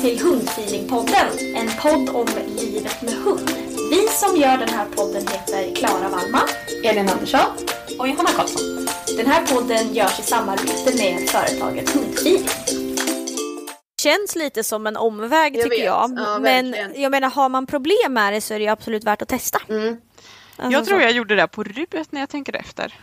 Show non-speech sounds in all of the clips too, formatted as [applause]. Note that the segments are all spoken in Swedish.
Till Hundfeelingpodden, en podd om livet med hund. Vi som gör den här podden heter Klara Wallman, Elin Andersson och Johanna Karlsson. Den här podden görs i samarbete med företaget Hundfeeling. känns lite som en omväg Jag tycker vet. jag. Ja, Men jag menar har man problem med det så är det absolut värt att testa. Mm. Alltså, Jag tror så. jag gjorde det på rut när jag tänker efter.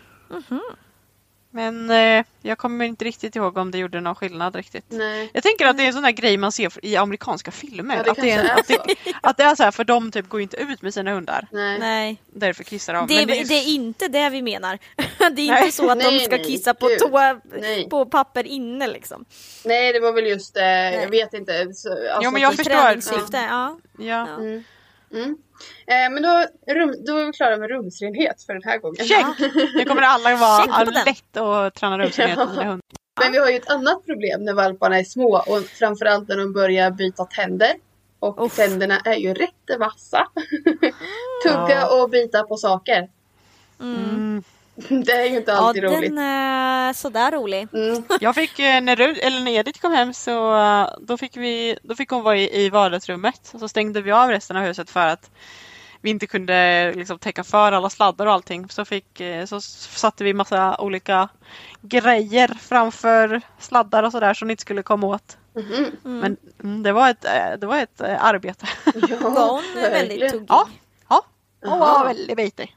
Men eh, jag kommer inte riktigt ihåg om det gjorde någon skillnad riktigt. Nej. Jag tänker att det är en sån där grej man ser i amerikanska filmer. Ja, det att, det är, är att, det, att det är så här, för de typ går inte ut med sina hundar. Nej. Nej, Därför kissar de. det, Men är, det är inte det vi menar. [laughs] Det är Nej. inte så att de Nej, ska nej, kissa på, gud. toa, på papper inne liksom. Nej, det var väl just, eh, jag vet inte. Så, alltså, Jo, men jag att- förstår. Träningssyfte, ja. Ja. Mm. Mm. Eh, men då, rum, då är vi klara med rumsrenhet för den här gången. Check! Nu kommer alla vara lätt att träna rumsrenhet hundar. Men vi har ju ett annat problem när valparna är små och framförallt när de börjar byta tänder. Och Uff. tänderna är ju rätt vassa. [laughs] Tugga och bita på saker. Mm. [laughs] Det är ju inte Ja, alltid den roligt. är sådär rolig. Mm. [laughs] Jag fick, eh, när, eller när Edith kom hem så eh, då fick, vi, då fick hon vara i, i vardagsrummet. Och så stängde vi av resten av huset för att vi inte kunde liksom, täcka för alla sladdar och allting. Så, fick, eh, så satte vi massa olika grejer framför sladdar och sådär som ni inte skulle komma åt. Mhm. Men mm, det var ett, det var ett arbete. Ja, Var hon väldigt tuggig? Ja, ja. Hon var väldigt bitig.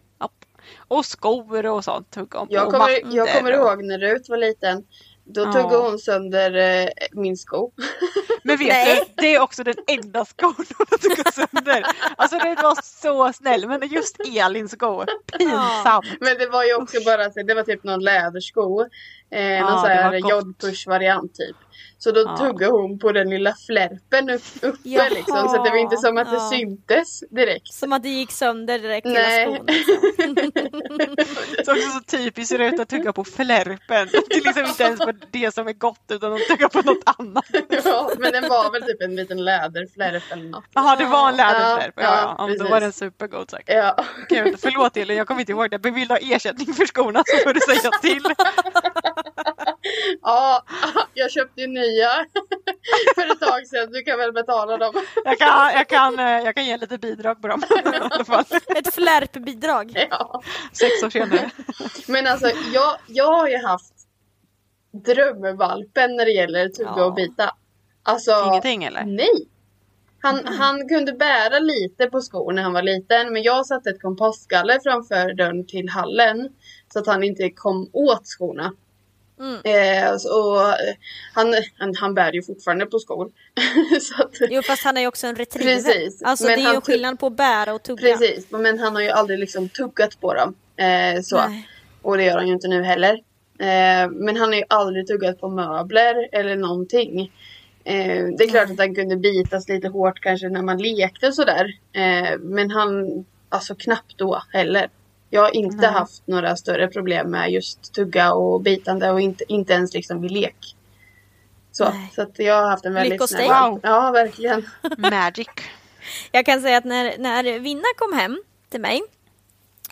Ja. Och skor och sånt tog hon på. Jag kommer, jag kommer och- ihåg när Rut var liten. Då Ja. tuggade hon sönder eh, min sko. [laughs] Men vet Nej. du, det är också den enda skon hon har tagit sönder. Alltså det var så snäll men just Elins sko, pinsamt. Men det var ju också bara så- det var typ någon lädersko. Eh, någon sån det var här gott. jodpush variant typ. Så då Ja. tuggade hon på den lilla flärpen upp, uppe Jaha. liksom. Så det var inte som att det syntes direkt. Som att det gick sönder direkt Nej. hela skon. [laughs] Liksom. Så också så typiskt ser det ut att tugga på flärpen. Det är liksom inte ens på det som är gott utan de tuggar på något annat. ja, men den var väl typ en liten läderflärp eller något. Jaha det var en läderflärp. Ja, Ja, ja, ja, då precis. var den supergod säkert. Ja. Okej, förlåt Elin, jag kommer inte ihåg det. Men vill du ha ersättning för skorna så får du säga till. [laughs] ja, jag köpte ju nya [laughs] för ett tag sedan. Du kan väl betala dem. Jag kan, jag kan, eh, jag kan ge lite bidrag på dem. [laughs] Ett flärpbidrag. Ja. Sex år senare. Men alltså jag, jag har ju haft drömvalpen när det gäller tugga Ja. och bita. Alltså, Ingenting eller? nej. Han, han kunde bära lite på skor när han var liten men jag satte ett kompostgaller framför dörren till hallen så att han inte kom åt skorna. Mm. Eh, och, eh, han, han, han bär ju fortfarande på skor. [laughs] så att, Jo fast han är ju också en retriever. Precis, Alltså men det är ju skillnad på att bära och tugga. precis, men han har ju aldrig liksom tuggat på dem. Eh, så. Nej. Och det gör han ju inte nu heller. Eh, men han har ju aldrig tuggat på möbler eller någonting. Eh, det är klart att han kunde bitas lite hårt kanske när man lekte sådär. Eh, men han, alltså knappt då heller. Jag har inte Nej. haft några större problem med just tugga och bitande och inte, inte ens liksom vid lek. Så, så att jag har haft en väldigt Lyckos snäll. Wow. Ja, verkligen. [laughs] Magic. Jag kan säga att när, när Vinna kom hem till mig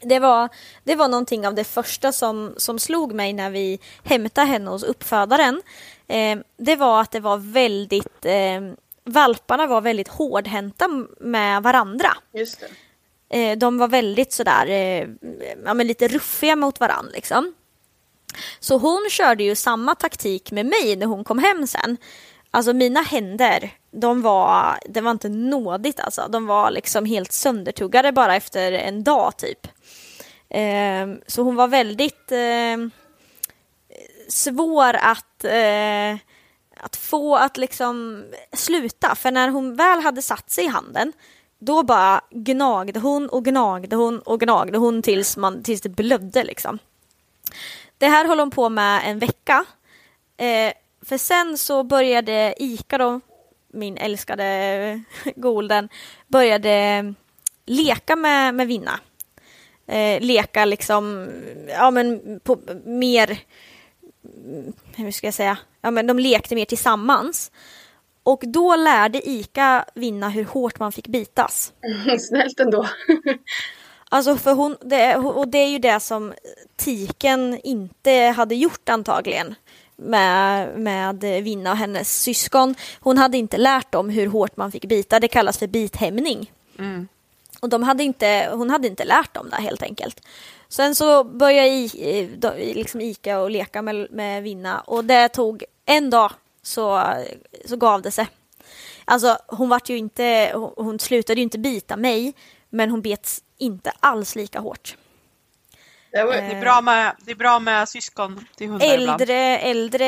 det var, det var någonting av det första som, som slog mig när vi hämtade henne hos uppfödaren. Eh, det var att det var väldigt, eh, valparna var väldigt hårdhänta med varandra. Just det. Eh, de var väldigt sådär, eh, ja men lite ruffiga mot varandra liksom. Så hon körde ju samma taktik med mig när hon kom hem sen. Alltså mina händer, de var, det var inte nådigt alltså. De var liksom helt söndertuggade bara efter en dag typ. Eh, så hon var väldigt eh, svår att, eh, att få att liksom sluta. För när hon väl hade satt sig i handen då bara gnagde hon och gnagde hon och gnagde hon tills, man, tills det blödde liksom. Det här höll hon på med en vecka. Eh, för sen så började Ica, då, min älskade [laughs] Golden, började leka med, med Vinna. Eh, leka liksom, ja men på mer, hur ska jag säga, ja men de lekte mer tillsammans. Och då lärde Ika Vinna hur hårt man fick bitas. [laughs] Snällt ändå. [laughs] Alltså för hon, det, och det är ju det som Tiken inte hade gjort antagligen med, med Vinna och hennes syskon. Hon hade inte lärt dem hur hårt man fick bita, det kallas för bithämning. Mm. Och de hade inte, hon hade inte lärt dem det helt enkelt. Sen så började I, eh, liksom Ika och leka med, med Vinna och det tog en dag så, så gav det sig. Alltså hon vart ju inte, hon, slutade ju inte bita mig men hon bet inte alls lika hårt. Det är bra med, det är bra med syskon till hundar ibland. Äldre, äldre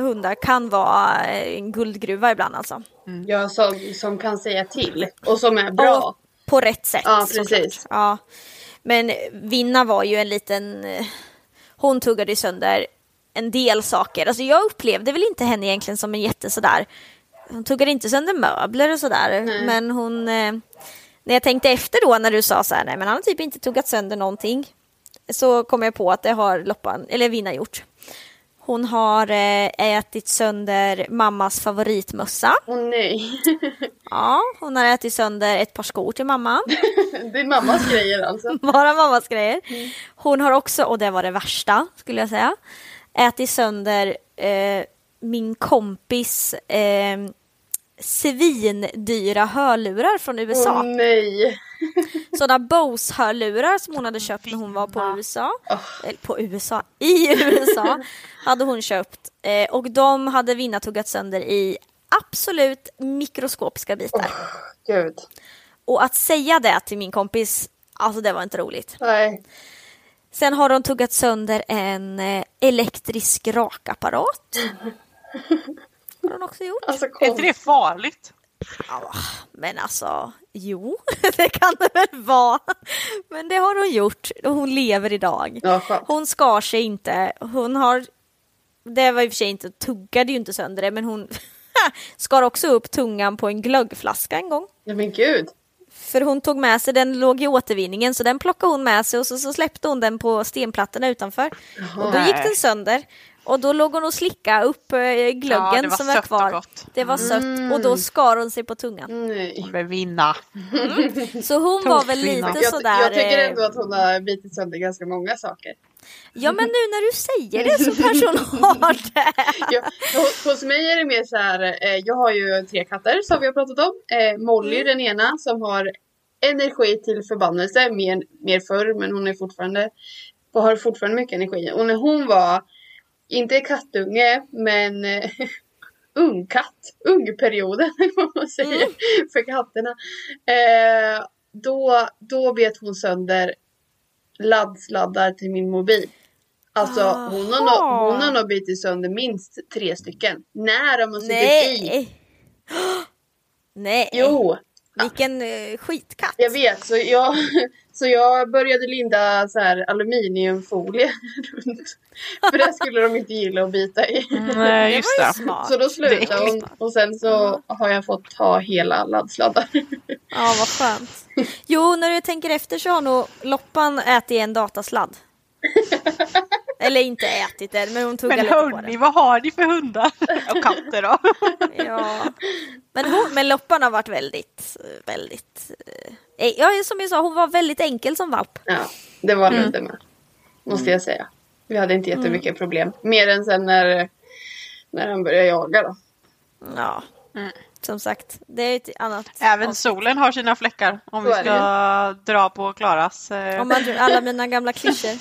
hundar kan vara en guldgruva ibland alltså. Ja, som, som kan säga till och som är bra. Och på rätt sätt. Ja, såklart. precis. Ja. Men Vinna var ju en liten... eh, Hon tuggade sönder en del saker. Alltså jag upplevde väl inte henne egentligen som en jätte sådär... Hon tuggade inte sönder möbler och sådär. Men hon... eh, När jag tänkte efter då när du sa så här, nej men han har typ inte tuggat sönder någonting. Så kom jag på att det har Loppan, eller Vinna gjort. Hon har eh, ätit sönder mammas favoritmössa. Åh nej. [laughs] Ja, hon har ätit sönder ett par skor till mamma. det är mammas grejer alltså. [laughs] Bara mammas grejer. Hon har också, och det var det värsta skulle jag säga, ätit sönder eh, min kompis eh, svindyra hörlurar från USA. Åh nej. [laughs] Sådana Bose-hörlurar som hon hade köpt när hon var på. USA. Eller på USA, i USA [laughs] hade hon köpt. Eh, och de hade Vinna tuggat sönder i absolut mikroskopiska bitar. Gud. Och att säga det till min kompis, alltså det var inte roligt. Nej. Sen har de tuggat sönder en eh, elektrisk rakapparat. Har de också gjort. Alltså Är inte det farligt? Ja, men alltså, jo, [laughs] det kan det väl vara. Men det har hon gjort och hon lever idag. Hon skar sig inte. Hon har, det var i och för sig inte, tuggade ju inte sönder det, men hon [laughs] skar också upp tungan på en glöggflaska en gång. Nej men gud. För hon tog med sig, den låg i återvinningen, så den plockade hon med sig och så, så släppte hon den på stenplattorna utanför. Och då gick den sönder. Och då låg hon och slickade upp eh, glöggen Ja, som var kvar. Det var sött och då skar hon sig på tungan. Nej. Hon vill vinna. Så hon var väl lite Jag, sådär... jag tycker eh, ändå att hon har bitit sönder ganska många saker. Ja men nu när du säger det så kanske hon har det. Jag, hos- mig är det mer så här, eh, jag har ju tre katter som vi har pratat om. Eh, Molly den ena som har energi till förbannelse, mer, mer förr men hon är fortfarande, och har fortfarande mycket energi. Och när hon var, inte kattunge, men eh, ungkatt, ungperioden vad [laughs] man säger för katterna. Eh, då, då bet hon sönder laddsladdar till min mobil. Alltså hon har, nog, hon har nog bitit sönder minst tre stycken. När de har suttit i. Nej. [gasps] Nej. Jo, Vilken eh, skitkatt. jag vet. Så jag, [laughs] Så jag började linda så här aluminiumfolie [laughs] runt. För det skulle de inte gilla att bita i. [laughs] Nej, Det just det. smart. Så då slutade hon och sen så har jag fått ha hela laddsladdar. Ja, vad skönt. Jo, när du tänker efter så har nog Loppan ätit en datasladd. [laughs] Eller inte ätit den, men hon tuggar Men lite på den. vad har ni för hundar? Och katter då? Ja. Men, hon, men Loppan har varit väldigt, väldigt... eh, Ja, som jag sa, hon var väldigt enkel som valp. Ja, det var Mm. Ludde med. Måste jag säga. Vi hade inte jättemycket problem. Mer än sen när, när han började jaga då. Ja, som sagt, det är ett annat... Även solen har sina fläckar om Så vi ska dra på Klaras. eh, Om man, alla mina gamla [laughs] klyschor.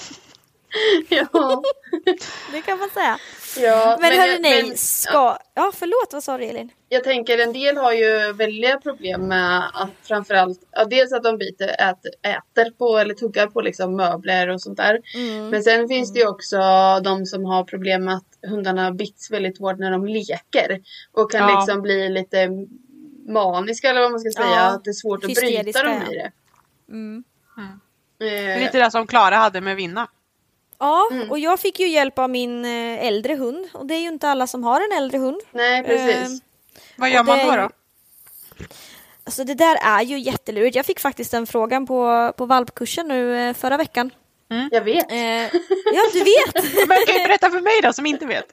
Ja. [laughs] Det kan man säga. Ja Men, hörru nej, men, ska... Ja, förlåt, vad sa du Elin? Jag tänker en del har ju väldiga problem med att framförallt, ja, dels att de biter, äter, äter på eller tuggar på liksom möbler och sånt där. Mm. Men sen finns det ju också de som har problem med att hundarna bits väldigt hårt när de leker. Och kan Ja. liksom bli lite maniska eller vad man ska säga. Ja, Att det är svårt att bryta dem i det. Mm. Eh, Lite det som Klara hade med Vinna. Ja, Mm. och jag fick ju hjälp av min eh, äldre hund. Och det är ju inte alla som har en äldre hund. Nej precis. Ehm, Vad gör man det då? då? Alltså det där är ju jättelurigt. Jag fick faktiskt den frågan på, på valpkursen nu eh, förra veckan. Jag vet. Eh, ja, du vet! [laughs] Men kan du berätta för mig då som inte vet?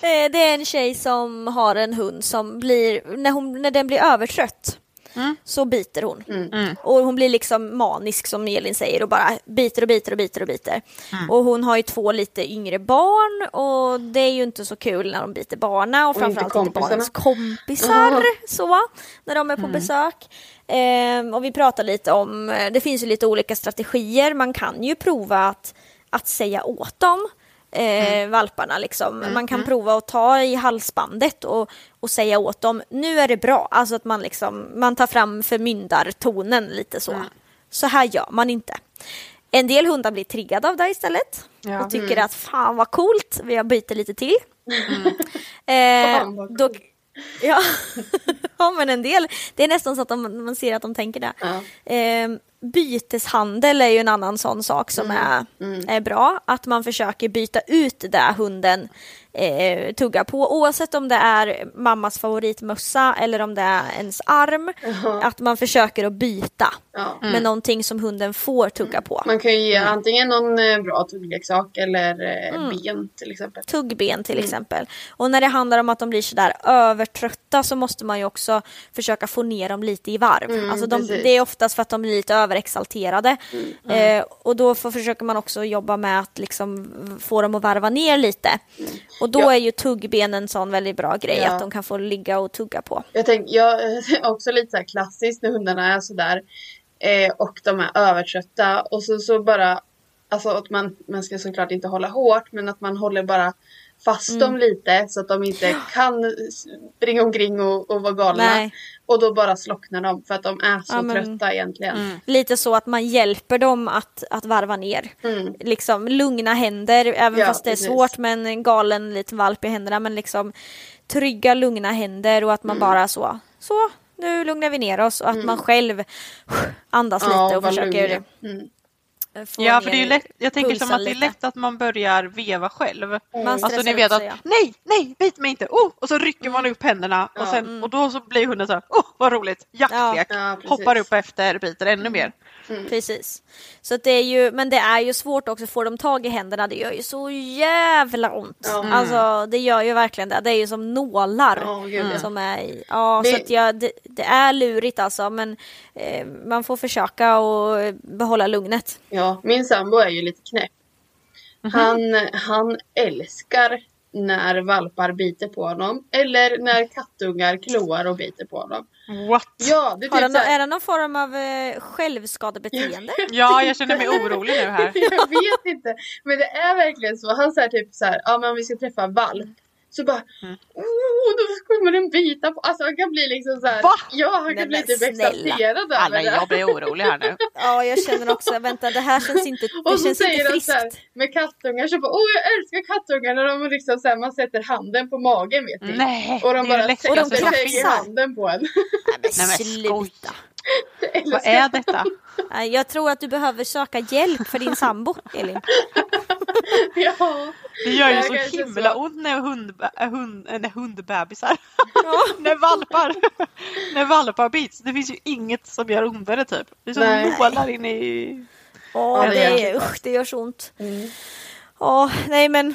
Eh, det är en tjej som har en hund som blir, när, hon, när den blir övertrött Mm. så biter hon. Mm. Och hon blir liksom manisk som Elin säger och bara biter och biter och biter och biter. Och hon har ju två lite yngre barn och det är ju inte så kul när de biter barna och, Och inte framförallt inte, kompisarna. barnens kompisar så, när de är på besök. Ehm, och vi pratar lite om, eh, det finns ju lite olika strategier, man kan ju prova att, att säga åt dem. Eh, valparna liksom. Man kan prova att ta i halsbandet och, och säga åt dem nu är det bra. Alltså att man liksom man tar fram förmyndartonen lite så. Så här gör man inte. En del hundar blir triggade av det istället Ja. och tycker att fan vad coolt, jag byter lite till. [laughs] Fan, eh, då, ja. [laughs] ja men en del, det är nästan så att de, man ser att de tänker det. Ja. Eh, byteshandel är ju en annan sån sak som är, är bra. Att man försöker byta ut det hunden eh, tuggar på. Oavsett om det är mammas favoritmössa eller om det är ens arm. Att man försöker att byta Ja. med någonting som hunden får tugga på. Man kan ju ge antingen någon eh, bra tuggleksak eller eh, Mm. ben till exempel. tuggben till exempel. Och när det handlar om att de blir sådär övertrötta så måste man ju också försöka få ner dem lite i varv. alltså de. Mm. det är oftast för att de blir lite överexalterade. Eh, och då får, försöker man också jobba med att liksom få dem att varva ner lite. Och då Ja. är ju tuggben en sån väldigt bra grej Ja. att de kan få ligga och tugga på. Jag tänker, jag [laughs] också lite så här klassiskt när hundarna är sådär eh, och de är övertrötta och så, så bara Alltså att man, man ska såklart inte hålla hårt men att man håller bara fast Mm. dem lite så att de inte kan springa omkring och, och vara galna. Nej. Och då bara slocknar de för att de är så Ja, men- trötta egentligen. Lite så att man hjälper dem att, att varva ner. Mm. Liksom lugna händer, även Ja, fast det är precis. svårt med en galen liten valp i händerna. Men liksom trygga, lugna händer och att man Mm. bara så, så nu lugnar vi ner oss och att man själv andas Ja, lite och försöker. Mm. Ja, för det är lätt, jag tänker som att det är lätt att man börjar veva själv. Man Alltså ni vet att sig, ja. nej, nej, bit mig inte, oh! Och så rycker man upp händerna och, sen, och då så blir hunden så här, oh vad roligt, jaktlek, Ja, hoppar upp efter, biter ännu mer. Precis. Så att det är ju, men det är ju svårt också, får de tag i händerna, det gör ju så jävla ont. Ja. Alltså det gör ju verkligen det, det är ju som nålar. Ja, gud, ja. som är i, ja, Det- så att jag, det, det är lurigt alltså, men eh, man får försöka och behålla lugnet. Ja, min sambo är ju lite knäpp. Mhm. Han, han älskar när valpar biter på honom. Eller när kattungar kloar och biter på honom. What? Ja, det typ det, nå- såhär, är det någon form av eh, självskadebeteende? [laughs] Ja, jag känner mig orolig nu här. [laughs] jag vet inte. Men det är verkligen så. Han säger typ så här, ja men om vi ska träffa valp. Så bara, Mm. oh, då kommer den bita på. Alltså han kan bli liksom så här. Va? Ja, han Nej, kan bli typ exalterad över det. jag blir orolig här nu. [laughs] Ja, jag känner också, vänta det här känns inte, det Och så känns säger inte han friskt. så här, med kattungar så bara, åh jag älskar kattungar när de liksom så här, man sätter handen på magen vet ni. Nej, Och de bara Och de sätter krafsar. handen på en. Nej men sluta. Vad är detta? Jag tror att du behöver söka hjälp för din sambo, Elin. [laughs] ja. Det gör ju så himla så. ont när, hund, äh, hund, äh, när hundbebisar, [laughs] när valpar, [laughs] när valpar bits. Det finns ju inget som gör ondare typ. Det är som Nej. nålar in i... Åh, Ja, det är, usch, det gör så ont. Ja, nej men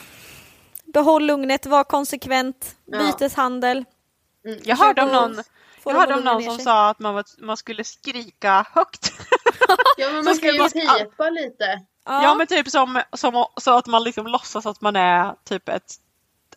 behåll lugnet, var konsekvent, Ja. byteshandel. Jag hörde om någon, jag hörde om någon som sig. sa att man, var, man skulle skrika högt. [laughs] ja, men Så man ska ju man- pipa lite. Ja, men typ som, som så att man liksom låtsas att man är typ ett,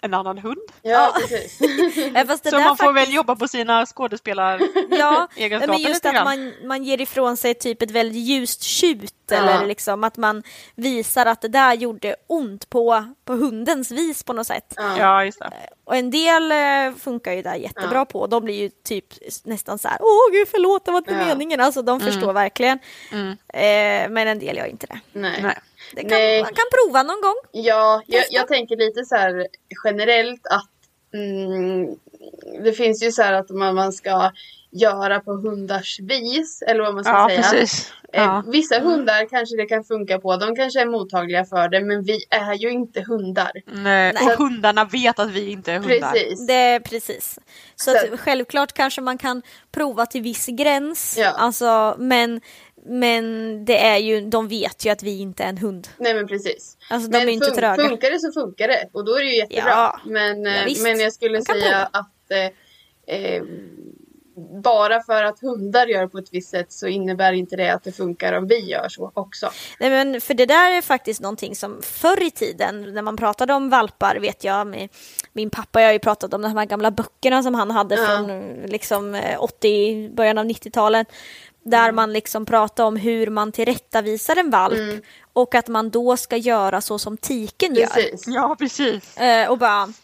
en annan hund. Ja, precis. [laughs] Ja, fast det Så där man får faktiskt- väl jobba på sina skådespelar... Ja, [laughs] men just lite att grann. man, man ger ifrån sig typ ett väldigt ljust tjut Ja. eller liksom att man visar att det där gjorde ont på, på hundens vis på något sätt. Ja. Ja, just det. Och en del eh, funkar ju där jättebra Ja. på. De blir ju typ nästan så här, åh gud förlåt det var inte Ja. meningen. Alltså de förstår verkligen. Mm. Eh, men en del gör inte det. Nej. Nej. Det kan, Nej. Man kan prova någon gång. Ja, jag, jag tänker lite så här generellt att mm, det finns ju så här att man, man ska göra på hundars vis eller vad man ska Ja, säga. precis. Eh, Ja. Vissa hundar kanske det kan funka på, de kanske är mottagliga för det men vi är ju inte hundar. Nej. Nej. Och hundarna vet att vi inte är hundar. Precis. Det är precis. Så, Så- att, självklart kanske man kan prova till viss gräns. Ja. Alltså, men, men det är ju, de vet ju att vi inte är en hund. Nej men precis. Alltså de men är inte fun- tröga. funkar det så funkar det och då är det ju jättebra. Ja. Men, eh, Ja, visst. men jag skulle säga att eh, eh, bara för att hundar gör på ett visst sätt så innebär inte det att det funkar om vi gör så också. Nej, men för det där är faktiskt någonting som förr i tiden när man pratade om valpar vet jag med min pappa jag har ju pratat om de här gamla böckerna som han hade Ja. från eh, liksom eh, 80, början av 90-talet. Där man liksom pratar om hur man tillrättavisar en valp och att man då ska göra så som tiken gör. Precis. Ja, precis. Eh, och bara, mm,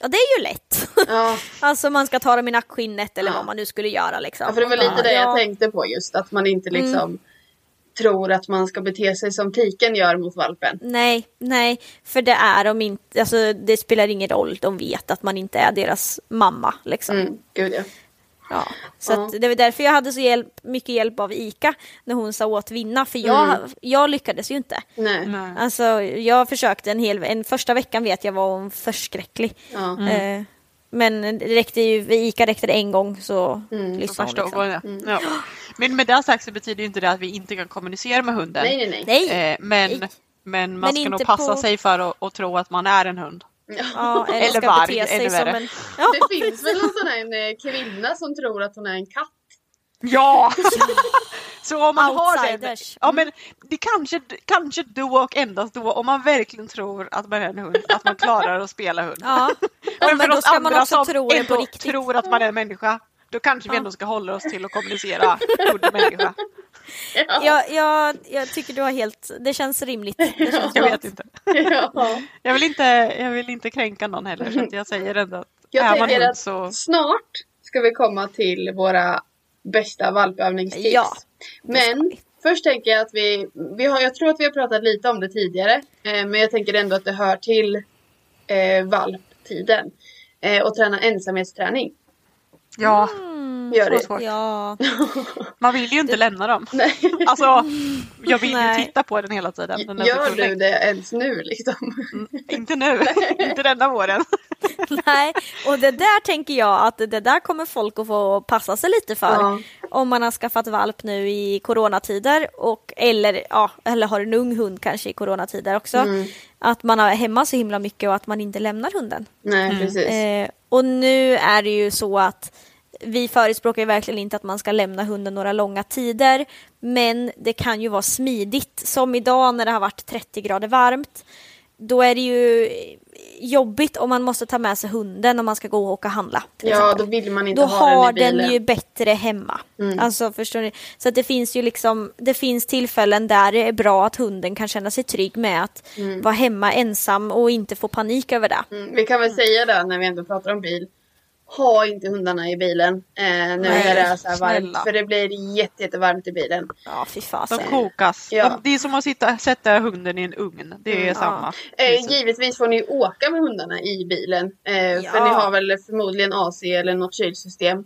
ja det är ju lätt. Ja. [laughs] alltså man ska ta dem i nackskinnet eller Ja. vad man nu skulle göra liksom. Ja, för det var lite bara, det ja. jag tänkte på just att man inte liksom tror att man ska bete sig som tiken gör mot valpen. Nej, nej, för det är de inte, alltså det spelar ingen roll, de vet att man inte är deras mamma liksom. Mm, gud ja. Ja. Så Ja. Att det var därför jag hade så hjälp, mycket hjälp av Ika när hon sa åt vinna, för jag, Mm. jag lyckades ju inte. Nej. Nej. Alltså jag försökte en hel, en första veckan vet jag var hon förskräcklig. Ja. Eh, men det räckte ju, Ica räckte det en gång så Mm. lyssnade hon. Liksom. gången. Ja. Men med det sagt så betyder ju inte det att vi inte kan kommunicera med hunden. Nej, nej, nej. Eh, men, Nej. men man Men ska nog inte passa på- sig för att, att tro att man är en hund. Ja, eller, Eller ska varg, bete sig ännu som värre. en... [laughs] Ja, Det finns väl någon sån här en, kvinna som tror att hon är en katt. Ja! [laughs] Så om man har den, ja men det kanske, kanske då och endast då om man verkligen tror att man är en hund, att man klarar att spela hund. ja. [laughs] Men men för då oss ska man andra också som tro det på ändå riktigt. tror att man är en människa, då kanske vi ändå ska hålla oss till att kommunicera hund och människa. Jag, jag, jag tycker du har helt, det känns rimligt. Det känns [laughs] Jag vet inte. Ja. Jag vill inte, jag vill inte kränka någon heller så att jag säger ändå att Jag är man tänker hund att så... snart ska vi komma till våra bästa valpövningstips. Ja, Men först tänker jag att vi, vi har, jag tror att vi har pratat lite om det tidigare. Eh, men jag tänker ändå att det hör till eh, valptiden. Eh, och träna ensamhetsträning. Ja, Gör det. svårt. Ja, [laughs] Man vill ju inte lämna dem. Nej. Alltså, jag vill ju Nej. titta på den hela tiden. Den Gör otrolig. du det ens nu liksom? Inte nu, [laughs] inte denna våren. [laughs] nej. Och det där tänker jag att det där kommer folk att få passa sig lite för. Ja. Om man har skaffat valp nu i coronatider och eller, ja, eller har en ung hund kanske i coronatider också. Mm. Att man är hemma så himla mycket och att man inte lämnar hunden. Nej precis. Eh, och nu är det ju så att vi förespråkar ju verkligen inte att man ska lämna hunden några långa tider. Men det kan ju vara smidigt. Som idag när det har varit 30 grader varmt. Då är det ju jobbigt om man måste ta med sig hunden om man ska gå och åka och handla. ja exempel. då vill man inte Då ha har den i den bilen. ju bättre hemma. Mm. Alltså förstår ni? Så att det finns ju liksom, det finns tillfällen där det är bra att hunden kan känna sig trygg med att vara hemma ensam och inte få panik över det. Mm, vi kan väl säga det när vi ändå pratar om bil. Ha inte hundarna i bilen eh, nu Nej, när det är så här varmt. snälla. För det blir jätte, jättevarmt i bilen. Ja, fy De fasen. kokas. Ja. De, det är som att sitta, sätta hunden i en ugn. Det är samma. Eh, givetvis får ni åka med hundarna i bilen. Eh, För Ja. ni har väl förmodligen AC eller något kylsystem.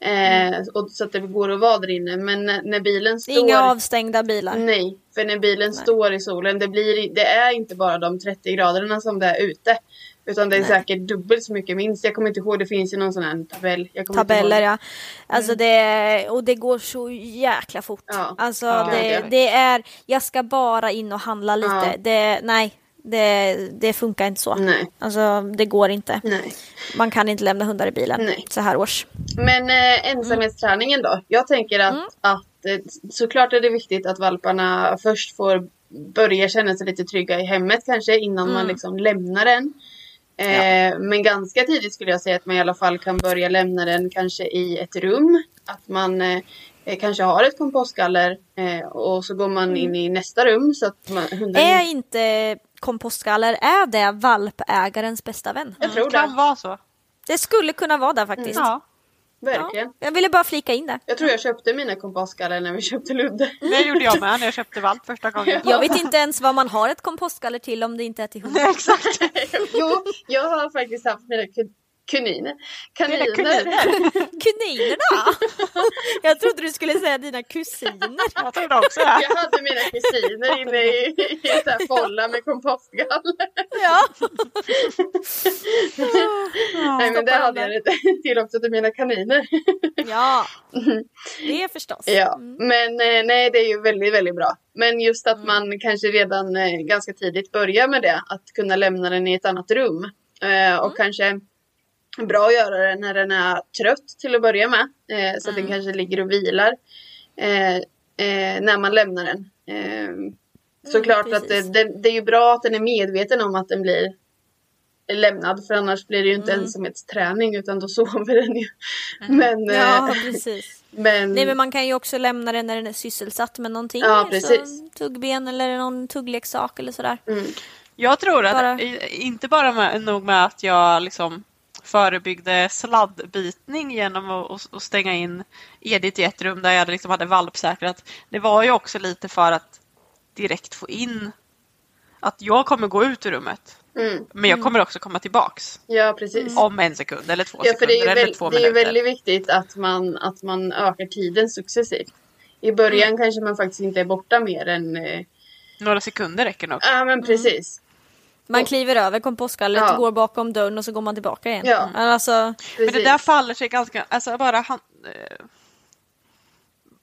Eh, och, så att det går att vara där inne. Men när, när bilen Det står... är inga avstängda bilar. Nej, för när bilen står i solen, det, blir, det är inte bara de 30 graderna som det är ute. Utan det är säkert dubbelt så mycket minst. Jag kommer inte ihåg, det finns ju någon sån här tabell. Tabeller ja. Alltså det, och det går så jäkla fort. Ja. Alltså Ja. det, Ja. det är, jag ska bara in och handla lite. Ja. Det, nej, det, det funkar inte så. Nej. Alltså det går inte. Nej. Man kan inte lämna hundar i bilen Nej. så här års. Men eh, ensamhetsträningen då? Jag tänker att, Mm. att eh, såklart är det viktigt att valparna först får börja känna sig lite trygga i hemmet kanske innan Mm. man liksom lämnar den. Eh, Men ganska tidigt skulle jag säga att man i alla fall kan börja lämna den kanske i ett rum. Att man eh, eh, kanske har ett kompostgaller eh, och så går man in i nästa rum så att man, hunden... Mm. Är inte kompostgaller, är det valpägarens bästa vän? jag tror Det kan det. vara så. Det skulle kunna vara det faktiskt. Ja. Verkligen. Ja, jag ville bara flika in det. Jag tror jag köpte mina kompostgaller när vi köpte Ludde. [laughs] Det gjorde jag med när jag köpte valp första gången. Jag vet inte ens vad man har ett kompostgaller till om det inte är till hund. Nej, [laughs] exakt. [laughs] jo, jag har faktiskt haft mina kuniner. Kaniner. [laughs] Kaniner. Kuninerna! [laughs] Jag trodde du skulle säga dina kusiner. Jag trodde också det. Jag hade mina kusiner inne i, i en folla med kompostgaller. Ja. [laughs] Nej men det hade jag det till också till mina kaniner. ja, det är förstås. Ja, men eh, nej det är ju väldigt, väldigt bra. Men just Mm. att man kanske redan eh, ganska tidigt börjar med det. Att kunna lämna den i ett annat rum. Eh, och Mm. kanske bra att göra det när den är trött till att börja med. Eh, så att Mm. den kanske ligger och vilar. Eh, eh, när man lämnar den. Eh, såklart att det, Mm, precis. det, det är ju bra att den är medveten om att den blir lämnad. För annars blir det ju inte Mm. ensamhetsträning utan då [laughs] sover den ju. Men, eh, Ja, precis. men, Nej men man kan ju också lämna den när den är sysselsatt med någonting. Ja, precis. Så, tuggben eller någon tuggleksak eller sådär. mm, Jag tror att, Bara- inte bara med, nog med att jag liksom förebyggde sladdbitning genom att, stänga in Edith i ett rum där jag liksom hade valpsäkrat. Det var ju också lite för att direkt få in att jag kommer gå ut ur rummet. mm. Men jag kommer också komma tillbaks Ja, precis. om en sekund eller två Ja, sekunder eller väl, två det är minuter. väldigt viktigt att man, att man ökar tiden successivt. I början Mm. kanske man faktiskt inte är borta mer än... eh, Några sekunder räcker nog. Ja, men precis. Man kliver över kompostgallret, Ja. går bakom dörren och så går man tillbaka igen. Ja. Alltså, Men det där faller sig ganska, alltså bara han, eh,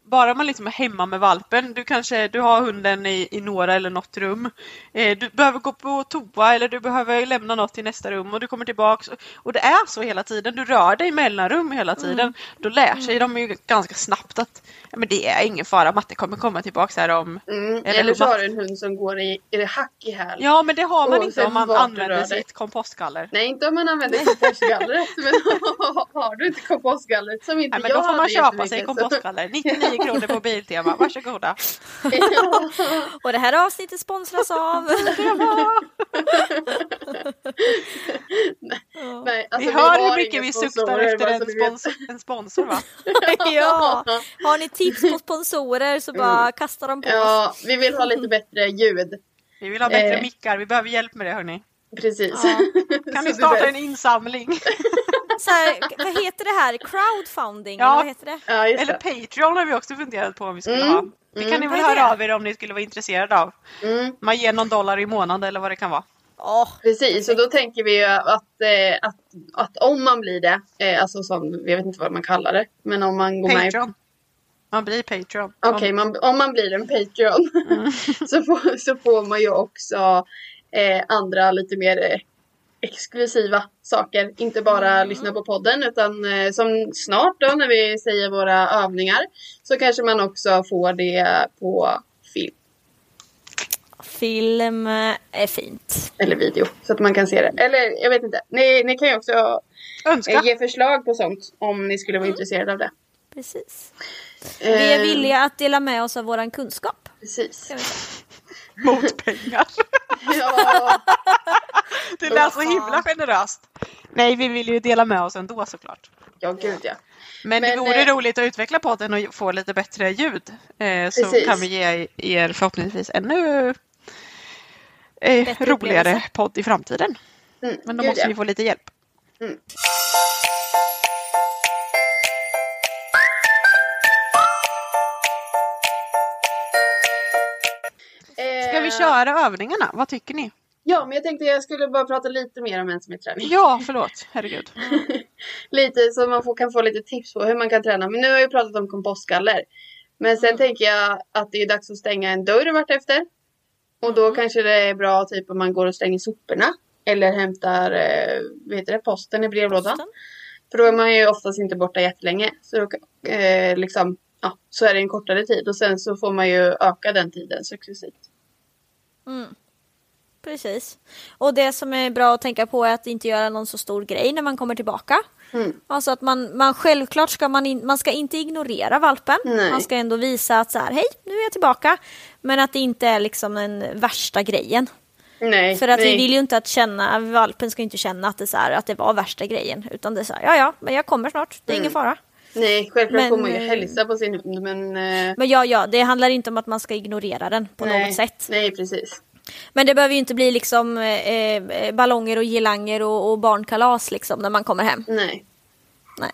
bara man liksom är hemma med valpen, du kanske du har hunden i, i några eller något rum. Eh, du behöver gå på toa eller du behöver lämna något i nästa rum och du kommer tillbaks. Och det är så hela tiden, du rör dig mellan rum hela tiden. Då lär sig de ju ganska snabbt att men det är ingen fara, matte kommer komma tillbaks här om... Mm. Eller Eller så har du en hund som går i, i det hack i häl. Ja men det har man inte om man använder sitt kompostgaller. Nej, inte om man använder kompostgallret. men [laughs] har du inte kompostgallret som inte Nej, men jag då får man köpa sig kompostgaller. [laughs] 99 kronor på Biltema, varsågoda. ja. [laughs] och det här avsnittet sponsras av... [laughs] Nej, alltså, vi hör hur mycket vi suktar efter en, sponsor, en sponsor va? [laughs] ja. Har ni tips på sponsorer så bara kasta dem på oss. Ja, vi vill ha lite bättre ljud. Vi vill ha bättre Eh. mickar, vi behöver hjälp med det hörni. Precis. [laughs] Kan Så ni du starta en insamling? [laughs] Så här, vad heter det här? Crowdfunding? Ja. Eller vad heter det? Ja, Eller. Patreon har vi också funderat på om vi skulle Mm. ha. Det kan ni Vad väl det? höra av er om ni skulle vara intresserade av. Mm. Man ger någon dollar i månaden eller vad det kan vara. Åh, Precis, och då tänker vi ju att, eh, att, att om man blir det, eh, alltså som, jag vet inte vad man kallar det, men om man går med Patreon. Man blir Patreon. Okej, man, om man blir en Patreon [laughs] så, får, så får man ju också eh, andra lite mer eh, exklusiva saker. Inte bara lyssna på podden utan eh, som snart då när vi säger våra övningar så kanske man också får det på film film är fint. eller video så att man kan se det. Eller jag vet inte, ni, ni kan ju också Önska. eh, ge förslag på sånt om ni skulle vara intresserade av det. Precis. Vi är Eh, villiga att dela med oss av våran kunskap. Precis. [laughs] Mot pengar. [laughs] Ja, Det lät så himla generöst. Nej, vi vill ju dela med oss ändå såklart. ja, gud ja. Men, det Men, vore eh, roligt att utveckla podden och få lite bättre ljud. Eh, så Precis. kan vi ge er förhoppningsvis ännu eh, roligare podd i framtiden. Mm, Men då måste ja. vi få lite hjälp. Köra övningarna? Vad tycker ni? Ja, men jag tänkte jag skulle bara prata lite mer om ensamhetsträning. Ja, förlåt. Herregud. [laughs] lite så man får, kan få lite tips på hur man kan träna. Men nu har jag ju pratat om kompostgaller. Men sen tänker jag att det är dags att stänga en dörr vartefter. Och då kanske det är bra typ om man går och stänger soporna. Eller hämtar eh, vet det, posten i brevlådan. Posten. För då är man ju oftast inte borta jättelänge. Så, eh, liksom, ja, så är det en kortare tid. Och sen så får man ju öka den tiden successivt. Precis. Och det som är bra att tänka på är att inte göra någon så stor grej när man kommer tillbaka. Mm. Alltså att man, man självklart ska man, in, man ska inte ignorera valpen. Nej. Man ska ändå visa att så här, hej, nu är jag tillbaka. Men att det inte är liksom den värsta grejen. Nej, För att nej. vi vill ju inte att känna, valpen ska inte känna att det, så här, att det var värsta grejen. Utan det är så här, ja ja, men jag kommer snart, det är ingen fara. Nej, självklart Men, får man ju eh, hälsa på sin hund men... eh, Men ja, ja, det handlar inte om att man ska ignorera den på nej, något sätt. Nej, precis. Men det behöver ju inte bli liksom eh, eh, ballonger och girlanger och, och barnkalas liksom när man kommer hem. Nej. Nej.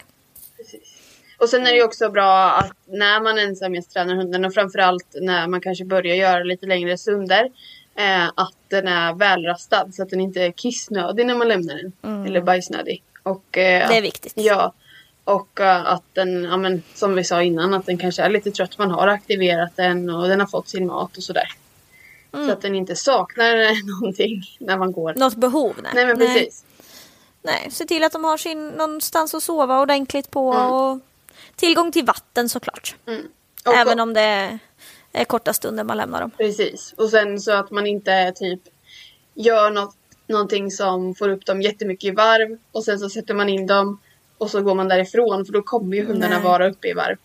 Och sen är det ju också bra att när man ensamhetstränar hunden och framförallt när man kanske börjar göra lite längre stunder eh, att den är välrastad så att den inte är kissnödig när man lämnar den. Eller bajsnödig. Och, eh, Mm. Det är viktigt. Ja. Och eh, att den, ja, men, som vi sa innan, att den kanske är lite trött. Man har aktiverat den och den har fått sin mat och sådär. Mm. Så att den inte saknar eh, [laughs] någonting när man går. Något behov? Nej. Nej men precis. Nej. Se till att de har sin någonstans att sova ordentligt på Mm. och tillgång till vatten såklart. Och, Även om det är korta stunder man lämnar dem. Precis. Och sen så att man inte typ gör något, någonting som får upp dem jättemycket i varv och sen så sätter man in dem och så går man därifrån för då kommer ju hundarna Nej. vara uppe i varv.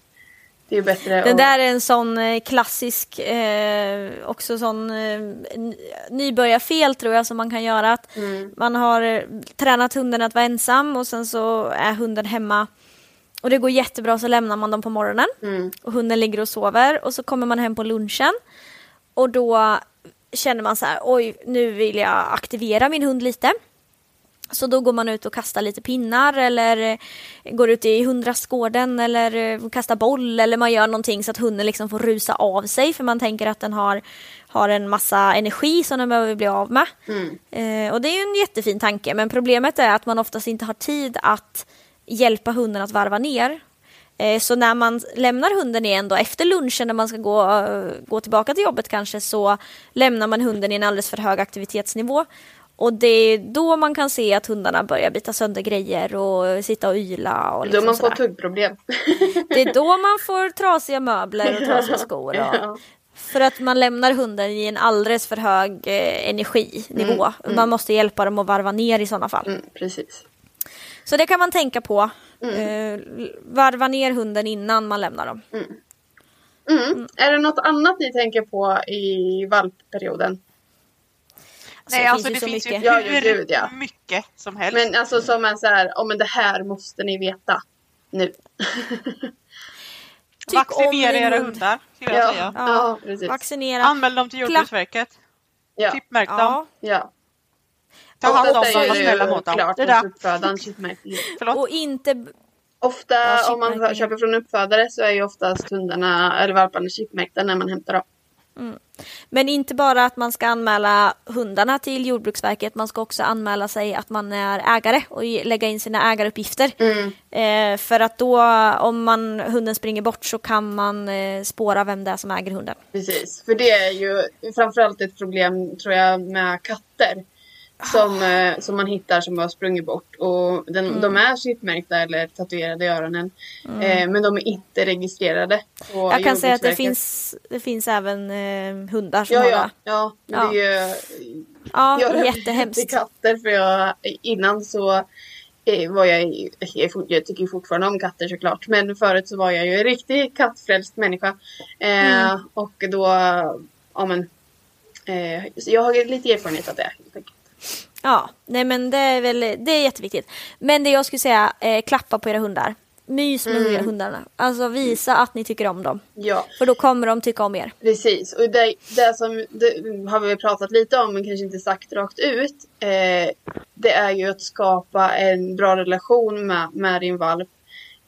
Det är bättre Det att... där är en sån eh, klassisk, eh, också sån eh, nybörjarfel tror jag som man kan göra. Att Mm. Man har eh, tränat hunden att vara ensam och sen så är hunden hemma. Och det går jättebra så lämnar man dem på morgonen. Mm. Och hunden ligger och sover och så kommer man hem på lunchen. Och då känner man så här, oj nu vill jag aktivera min hund lite. Så då går man ut och kastar lite pinnar eller eh, går ut i hundrastgården eller eh, kastar boll eller man gör någonting så att hunden liksom får rusa av sig för man tänker att den har, har en massa energi som den behöver bli av med. Eh, och det är ju en jättefin tanke men problemet är att man oftast inte har tid att hjälpa hunden att varva ner. Eh, Så när man lämnar hunden igen då efter lunchen när man ska gå, eh, gå tillbaka till jobbet kanske så lämnar man hunden i en alldeles för hög aktivitetsnivå. Och det är då man kan se att hundarna börjar bita sönder grejer och sitta och yla. Och Då liksom man får tuggproblem. Det är då man får trasiga möbler och trasiga [laughs] skor. Och, Ja. För att man lämnar hunden i en alldeles för hög eh, energinivå. Man måste hjälpa dem att varva ner i sådana fall. Mm, precis. Så det kan man tänka på. Eh, varva ner hunden innan man lämnar dem. Mm. Är det något annat ni tänker på i valpperioden? Alltså, Nej, det alltså finns det ju så finns ju mycket. Ja, hur ja, gud, ja. mycket som helst. Men alltså som är så här, oh, men det här måste ni veta nu. [laughs] Vaccinera era hund. hundar, skulle jag Ja, säga. ja, precis. Vaccinera. Anmäl dem till Jordbruksverket. Ja, Tippmärk dem. Ja. ja. Ta hand om dem, var snälla ju mot dem. klart Det där. uppfödaren. Och inte... Ofta Ja, om man köper från uppfödare så är ju oftast hundarna eller valparna chipmärkta när man hämtar dem. Men inte bara att man ska anmäla hundarna till Jordbruksverket, man ska också anmäla sig att man är ägare och lägga in sina ägaruppgifter. Eh, för att då, om man, hunden springer bort så kan man eh, spåra vem det är som äger hunden. Precis, för det är ju framförallt ett problem tror jag med katter. Som, eh, som man hittar som har sprungit bort. Och den, Mm. De är chipmärkta eller tatuerade i öronen. Eh, men de är inte registrerade. Jag kan säga att det finns, det finns även eh, hundar som Ja, har ja, ja. Ja. det är Ja, jag jättehemskt. katter för jag, innan så eh, var jag, jag, tycker fortfarande om katter såklart. Men förut så var jag ju en riktig kattfrälst människa. Eh, Mm. Och då, ja men. Eh, jag har lite erfarenhet av det. Ja, nej men det är väl det är jätteviktigt. Men det jag skulle säga, eh, klappa på era hundar. Mys med Mm. hundarna. Alltså visa att ni tycker om dem. Ja, För då kommer de tycka om er. precis. Och det, det som det har vi pratat lite om men kanske inte sagt rakt ut. Eh, det är ju att skapa en bra relation med, med din valp.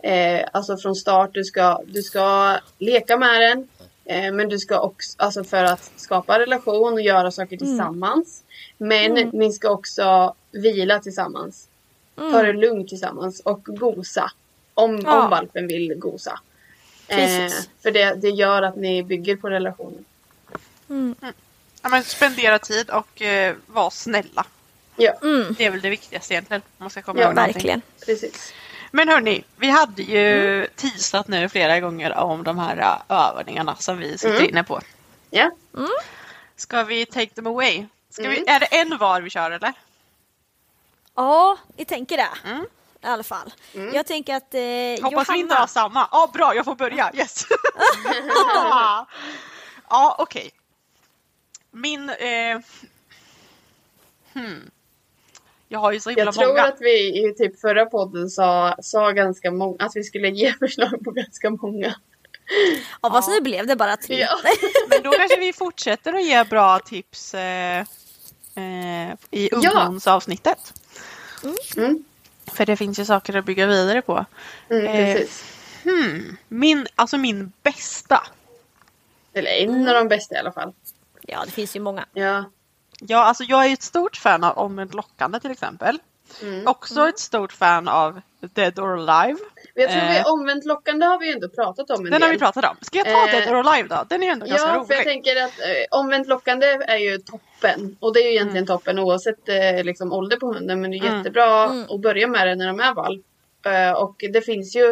Eh, alltså från start, du ska, du ska leka med den. Eh, men du ska också, alltså för att skapa relation och göra saker tillsammans. Men ni ska också vila tillsammans. Ta det lugnt tillsammans och gosa. Om, Ja. om valpen vill gosa. Eh, Precis. för det, det gör att ni bygger på relationen. Ja, men spendera tid och eh, vara snälla. Ja, Det är väl det viktigaste egentligen. Om man ska komma Ja, ihåg någonting. Verkligen. precis. Men hörni, vi hade ju teasat nu flera gånger om de här äh, övningarna som vi sitter inne på. Ja, Ska vi take them away? Ska vi, Mm. är det en var vi kör eller? Ja, vi tänker det. Mm. I alla fall. Jag tänker att eh, Hoppas vi inte har Johanna... samma. Ja, bra, jag får börja. Yes! [laughs] ja, okej. Min... Eh, hmm. Jag har ju så himla jag tror många. att vi i typ förra podden sa, sa ganska många, att vi skulle ge [laughs] förslag på ganska många. Av oss nu blev det bara tre. Ja. [laughs] Men då kanske vi fortsätter att ge bra tips eh, eh, i Ja. ungdomsavsnittet. Mm. För det finns ju saker att bygga vidare på. Mm, Eh. Hmm. Min, alltså min bästa. Eller en av de bästa i alla fall. Ja, det finns ju många. Ja. Ja, alltså jag är ett stort fan av Omvänt lockande till exempel. Mm. Också ett stort fan av Dead or Alive. Men jag tror vi Eh. omvänt lockande har vi ju ändå pratat om en Den del. har vi pratat om. Ska jag ta Eh, Dead or Alive då? Den är ju ändå ganska Ja, rolig. för jag tänker att eh, omvänt lockande är ju toppen. Och det är ju egentligen toppen oavsett eh, liksom, ålder på hunden. Men det är Mm. jättebra att börja med det när de är valp. Eh, och det finns ju,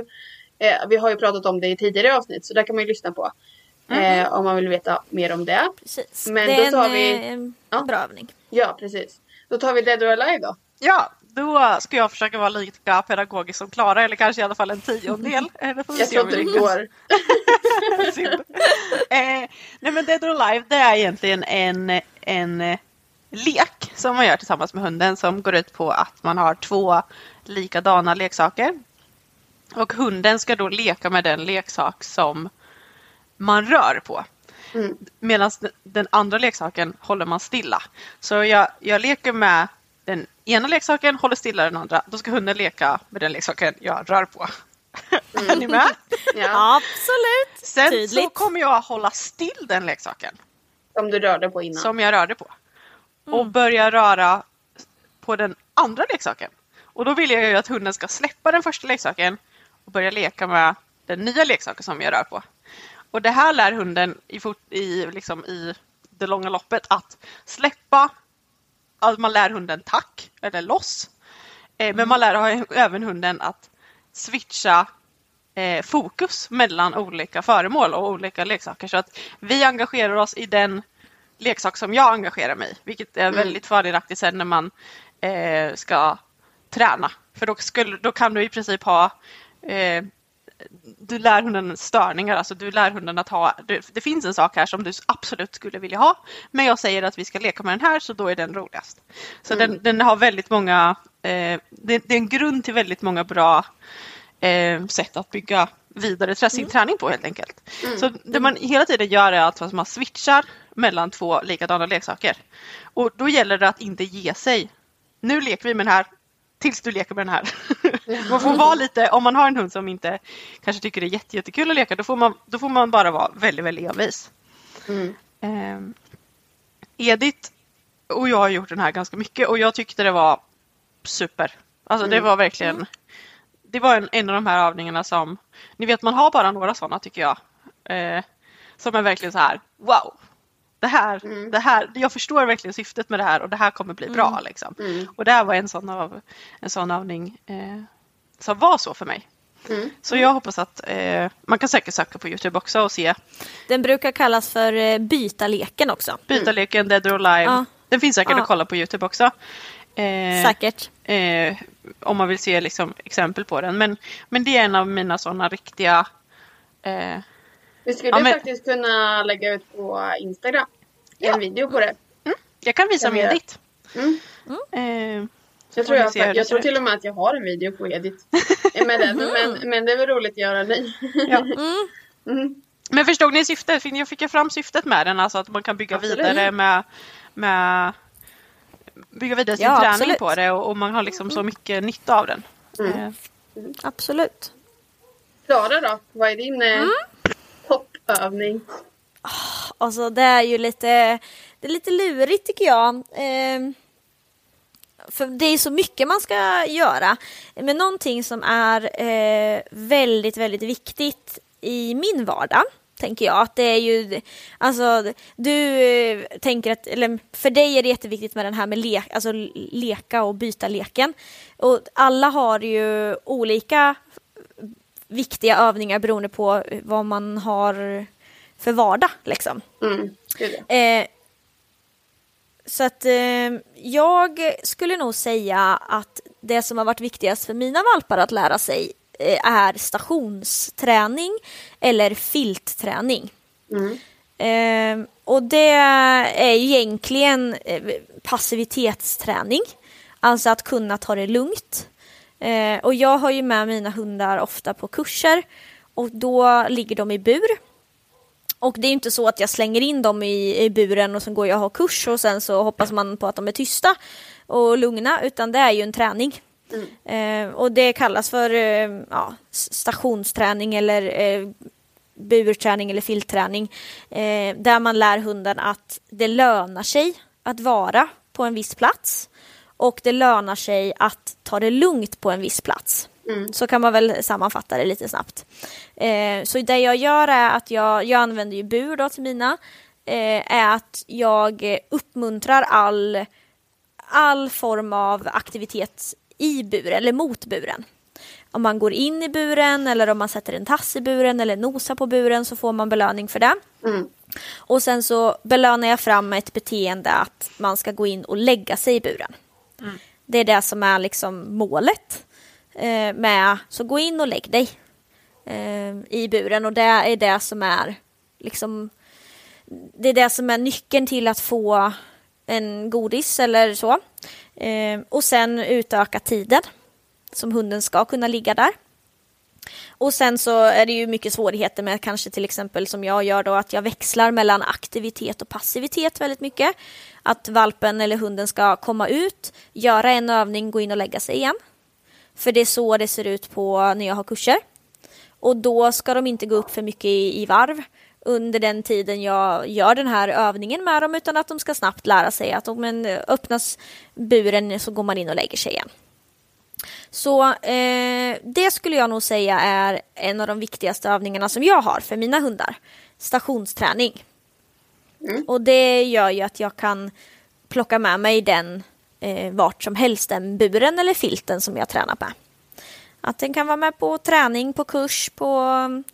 eh, vi har ju pratat om det i tidigare avsnitt så där kan man ju lyssna på. Eh, om man vill veta mer om det. Precis. Men det då är en, tar vi- eh, en Ja. bra övning. Ja, precis. Då tar vi Dead or Alive då. Ja, då ska jag försöka vara lika pedagogisk som Klara eller kanske i alla fall en tiondel. [laughs] Eh, det får vi Jag se tror inte vi det går. [laughs] Eh, nej men Dead or Alive det är egentligen en, en eh, lek som man gör tillsammans med hunden som går ut på att man har två likadana leksaker. Och hunden ska då leka med den leksak som man rör på. Mm. Medan den- andra leksaken håller man stilla. Så jag, jag leker med den ena leksaken, håller stilla den andra. Då ska hunden leka med den leksaken jag rör på. [laughs] är ni med? Ja, Absolut. Sen så Tydligt. kommer jag hålla still den leksaken som du rörde på innan. som jag rörde på. Och börja röra på den andra leksaken. Och då vill jag ju att hunden ska släppa den första leksaken och börja leka med den nya leksaken som jag rör på. Och det här lär hunden i, fort, i, liksom i det långa loppet att släppa, att man lär hunden tack eller loss. Eh, men man lär även hunden att switcha eh, fokus mellan olika föremål och olika leksaker. Så att vi engagerar oss i den leksak som jag engagerar mig i. Vilket är väldigt fördelaktigt sen när man eh, ska träna. För då, skulle, då kan du i princip ha eh, du lär hunden störningar, alltså du lär hunden att ha, det, det finns en sak här som du absolut skulle vilja ha, men jag säger att vi ska leka med den här så då är den roligast. Så den, den har väldigt många, eh, det, det är en grund till väldigt många bra eh, sätt att bygga vidare sin träning på helt enkelt. Så det man hela tiden gör är att man switchar mellan två likadana leksaker. Och då gäller det att inte ge sig. Nu leker vi med den här tills du leker med den här. [laughs] man får vara lite, om man har en hund som inte kanske tycker det är jätte, jättekul att leka, då får man, då får man bara vara väldigt, väldigt envis. Mm. Ehm, Edith och jag har gjort den här ganska mycket och jag tyckte det var super. Alltså det var verkligen Det var en, en av de här övningarna som Ni vet man har bara några sådana tycker jag. Eh, som är verkligen så här wow. Det här, det här, jag förstår verkligen syftet med det här och det här kommer bli bra. Liksom. Och det här var en sån, av, en sån övning eh, som var så för mig. Så jag hoppas att eh, man kan säkert söka på Youtube också och se Den brukar kallas för eh, byta leken också. Byta leken Dead or Alive. Ja. Den finns säkert Ja. att kolla på Youtube också. Eh, Säkert. eh, om man vill se liksom, exempel på den. Men, men det är en av mina sådana riktiga... Eh, Vi skulle Ja, men- faktiskt kunna lägga ut på Instagram. En video på det. jag kan visa Kan vi med göra? Mm. Jag tror, jag, jag ser tror till och med att jag har en video på Edith. [laughs] med den, men, men det är väl roligt att göra ny. ja. [laughs] Mm. Men förstod ni syftet? Fick- Jag fick fram syftet med den, alltså att man kan bygga Absolut. vidare med, med bygga vidare sin Ja, träning absolut. på det och, och man har liksom så mycket nytta av den. Mm. Eh, Absolut. Klara då? Vad är din eh, Mm. toppövning? Alltså det är ju lite, det är lite lurigt tycker jag. Eh, för det är så mycket man ska göra. Men någonting som är eh, väldigt, väldigt viktigt i min vardag tänker jag. Att det är ju, alltså du eh, tänker att, eller för dig är det jätteviktigt med den här med lek, alltså leka och byta leken. Och alla har ju olika viktiga övningar beroende på vad man har för vardag liksom. Mm, eh, så att eh, jag skulle nog säga att det som har varit viktigast för mina valpar att lära sig eh, är stationsträning eller filtträning. Mm. Eh, och det är egentligen eh, passivitetsträning. Alltså att kunna ta det lugnt. Eh, och jag har ju med mina hundar ofta på kurser och då ligger de i bur och det är inte så att jag slänger in dem i, i buren och sen går jag och har kurs och sen så hoppas man på att de är tysta och lugna utan det är ju en träning. Mm. Eh, och det kallas för eh, ja, stationsträning eller eh, burträning eller filtträning eh, där man lär hunden att det lönar sig att vara på en viss plats och det lönar sig att ta det lugnt på en viss plats. Mm. Så kan man väl sammanfatta det lite snabbt. Eh, så det jag gör är att jag, jag använder ju bur då till mina. Eh, är att jag uppmuntrar all, all form av aktivitet i buren eller mot buren. Om man går in i buren eller om man sätter en tass i buren eller nosar på buren så får man belöning för det. Mm. Och sen så belönar jag fram ett beteende att man ska gå in och lägga sig i buren. Mm. Det är det som är liksom målet eh, med, så gå in och lägg dig eh, i buren och det är det som är liksom det är det som är nyckeln till att få en godis eller så. Eh, och sen utöka tiden som hunden ska kunna ligga där. Och sen så är det ju mycket svårigheter med kanske till exempel som jag gör då att jag växlar mellan aktivitet och passivitet väldigt mycket. Att valpen eller hunden ska komma ut, göra en övning, gå in och lägga sig igen. För det är så det ser ut på när jag har kurser. Och då ska de inte gå upp för mycket i, i varv under den tiden jag gör den här övningen med dem utan att de ska snabbt lära sig att om en öppnas buren så går man in och lägger sig igen. Så eh, det skulle jag nog säga är en av de viktigaste övningarna som jag har för mina hundar. Stationsträning. Mm. Och det gör ju att jag kan plocka med mig den eh, vart som helst, den buren eller filten som jag tränar med. Att den kan vara med på träning, på kurs, på um,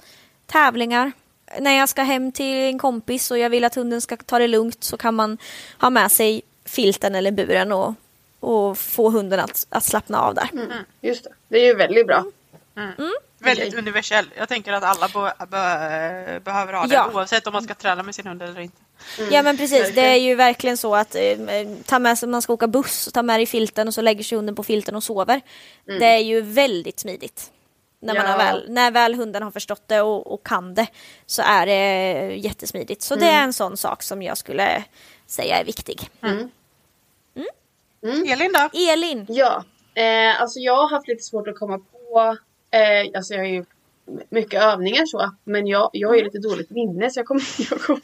tävlingar. När jag ska hem till en kompis och jag vill att hunden ska ta det lugnt så kan man ha med sig filten eller buren och, och få hunden att, att slappna av där. Mm, just det, det är ju väldigt bra. Mm. Mm. Väldigt okay. universell. Jag tänker att alla be be behöver ha det ja. oavsett om man ska träna med sin hund eller inte. Mm. Ja men precis, det är ju verkligen så att eh, ta med sig, man ska åka buss, ta med dig filten och så lägger sig hunden på filten och sover. Mm. Det är ju väldigt smidigt. När, man ja. väl, när väl hunden har förstått det och, och, kan det så är det jättesmidigt. Så det är mm. en sån sak som jag skulle säga är viktig. Mm. Mm. Elin då? Elin? Ja, eh, alltså jag har haft lite svårt att komma på Eh, alltså jag har ju mycket övningar så. Men jag, jag har ju mm. lite dåligt minne så jag kommer, [laughs] jag, kommer,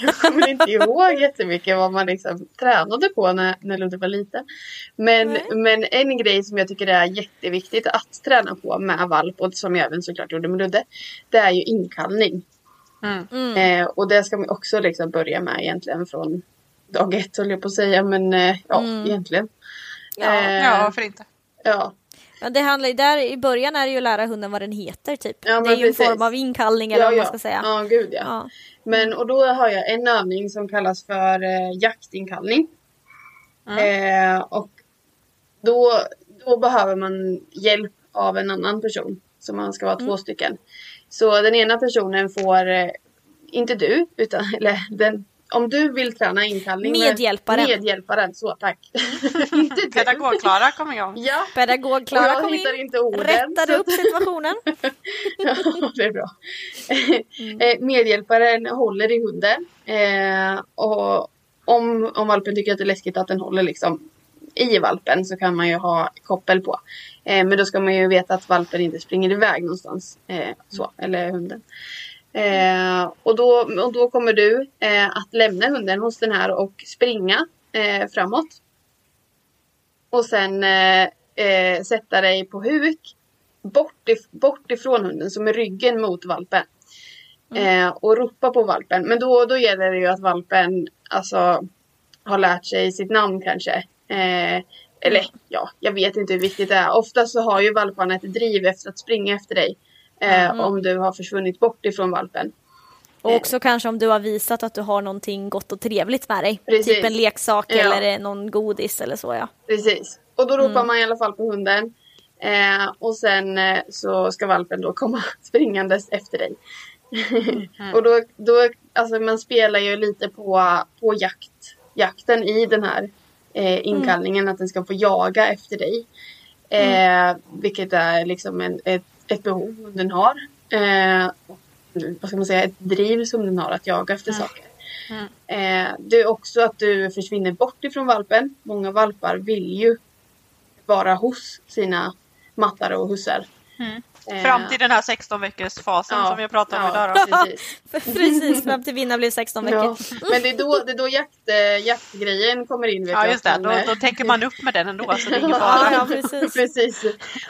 jag kommer inte ihåg jättemycket vad man liksom tränade på när, när Ludde var liten. Men, men en grej som jag tycker är jätteviktigt att träna på med valp och som jag även såklart gjorde med Ludde. Det är ju inkallning. Mm. Mm. Eh, och det ska man också liksom börja med egentligen från dag ett höll jag på att säga. Men eh, ja, mm. egentligen. Ja, eh, ja, för inte. Ja, Ja, det handlar ju där i början är det ju att lära hunden vad den heter typ. Ja, det är ju precis. en form av inkallning eller ja, vad man ska säga. Ja, gud ja. ja. Men och då har jag en övning som kallas för eh, jaktinkallning. Mm. Eh, och då, då behöver man hjälp av en annan person. Så man ska vara mm. två stycken. Så den ena personen får, eh, inte du, utan [laughs] eller den om du vill träna inkallning Medhjälparen. Med medhjälparen, så tack. [laughs] Pedagog-Klara kom igång. Ja. Pedagog-Klara kom hittar in. inte orden. Rättade upp situationen. [laughs] ja, det är bra. Mm. Medhjälparen håller i hunden. Eh, och om, om valpen tycker att det är läskigt att den håller liksom i valpen så kan man ju ha koppel på. Eh, men då ska man ju veta att valpen inte springer iväg någonstans. Eh, så, eller hunden. Eh, och, då, och då kommer du eh, att lämna hunden hos den här och springa eh, framåt. Och sen eh, eh, sätta dig på huk bort, if, bort ifrån hunden, som är ryggen mot valpen. Eh, och ropa på valpen. Men då, då gäller det ju att valpen alltså, har lärt sig sitt namn kanske. Eller ja, jag vet inte hur viktigt det är. Ofta så har ju valparna ett driv efter att springa efter dig. Eh, Om du har försvunnit bort ifrån valpen. Och också kanske om du har visat att du har någonting gott och trevligt med dig. Precis. Typ en leksak Ja. eller eh, någon godis eller så ja. Precis. Och då ropar man i alla fall på hunden. Eh, och sen eh, så ska valpen då komma [laughs] springandes efter dig. [laughs] och då, då, alltså man spelar ju lite på, på jakt, jakten i den här eh, inkallningen. Att den ska få jaga efter dig. Eh, Vilket är liksom en, ett, ett behov hunden har. Eh, vad ska man säga, ett driv som den har att jaga efter saker. Eh, det är också att du försvinner bort ifrån valpen. Många valpar vill ju vara hos sina mattare och hussar. Eh, Fram till den här 16 veckors fasen som vi pratade om idag. Då. Precis. [laughs] Precis, fram till vinna blev 16 veckor. Ja. Men det är då, det är då jakt, eh, jaktgrejen kommer in. Vet Ja jag, just det, då, eh, då täcker man upp med den ändå så det är ingen [laughs] Ja, fara. ja, precis. Precis.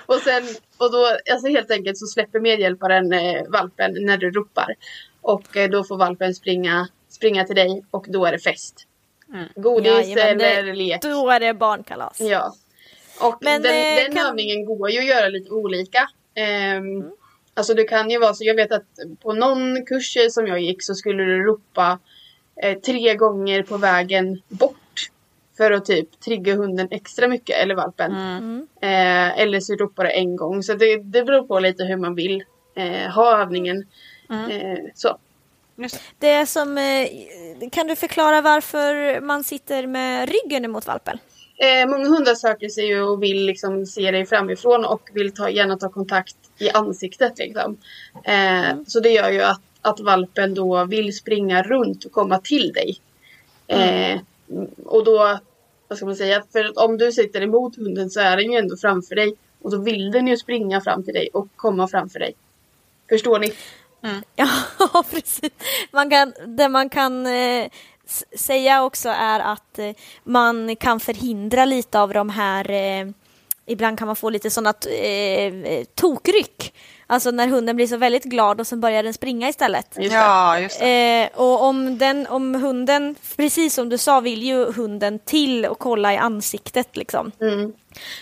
Och sen, och då, alltså helt enkelt så släpper medhjälparen eh, valpen när du ropar. Och eh, då får valpen springa, springa till dig och då är det fest. Godis Jajamän, det- eller lek. Då är det barnkalas. Ja. Och Men, den, eh, den kan- övningen går ju att göra lite olika. Ehm, Alltså det kan ju vara så, jag vet att på någon kurs som jag gick så skulle du ropa eh, tre gånger på vägen bort. För att typ trigga hunden extra mycket, eller valpen. Eh, eller så ropar du en gång. Så det, det beror på lite hur man vill eh, ha övningen. Eh, så. Det är som, eh, kan du förklara varför man sitter med ryggen emot valpen? Eh, många hundar söker sig ju och vill liksom se dig framifrån och vill ta, gärna ta kontakt i ansiktet. Liksom. Eh, Så det gör ju att, att valpen då vill springa runt och komma till dig. Eh, och då, vad ska man säga, för om du sitter emot hunden så är den ju ändå framför dig. Och då vill den ju springa fram till dig och komma framför dig. Förstår ni? Ja, [laughs] precis. Man kan, det man kan eh, säga också är att eh, man kan förhindra lite av de här, eh, ibland kan man få lite sådana eh, eh, tokryck. Alltså när hunden blir så väldigt glad och sen börjar den springa istället. Just ja, just det. Eh, och om, den, om hunden, precis som du sa, vill ju hunden till och kolla i ansiktet liksom. Mm.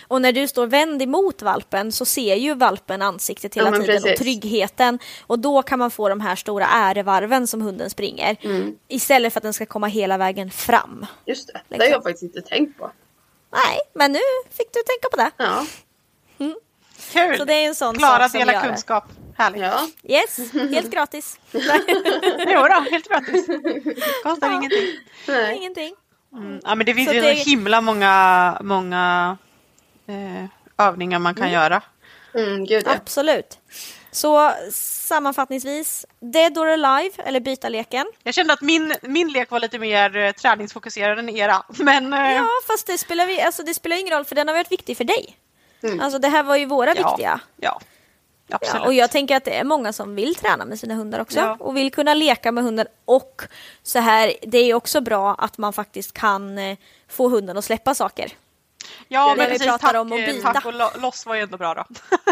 Och när du står vänd emot valpen så ser ju valpen ansiktet hela Ja, tiden och precis. tryggheten. Och då kan man få de här stora ärevarven som hunden springer. Mm. Istället för att den ska komma hela vägen fram. Just det. Det har Liksom. jag faktiskt inte tänkt på. Nej, men nu fick du tänka på det. Ja. Kul! Så det är en sån Klara sak som dela kunskap. Härligt. ja. Yes, helt gratis. [laughs] Jo då, helt gratis. Kostar ingenting. Nej. Ingenting. Mm. Ja, men det finns Så ju det- så himla många, många eh, övningar man kan göra. Mm, gud ja. Absolut. Så sammanfattningsvis, Dead or Alive eller byta leken. Jag kände att min, min lek var lite mer eh, träningsfokuserad än era. [laughs] Men eh, Ja, fast det spelar, vi, alltså det spelar ingen roll för den har varit viktig för dig. Alltså det här var ju våra ja, viktiga. ja, absolut. Ja, och jag tänker att det är många som vill träna med sina hundar också Ja. och vill kunna leka med hunden och så här, det är också bra att man faktiskt kan eh, få hunden att släppa saker. ja, men vi precis, pratar tack, om att eh, tack och lo- loss var ju ändå bra då.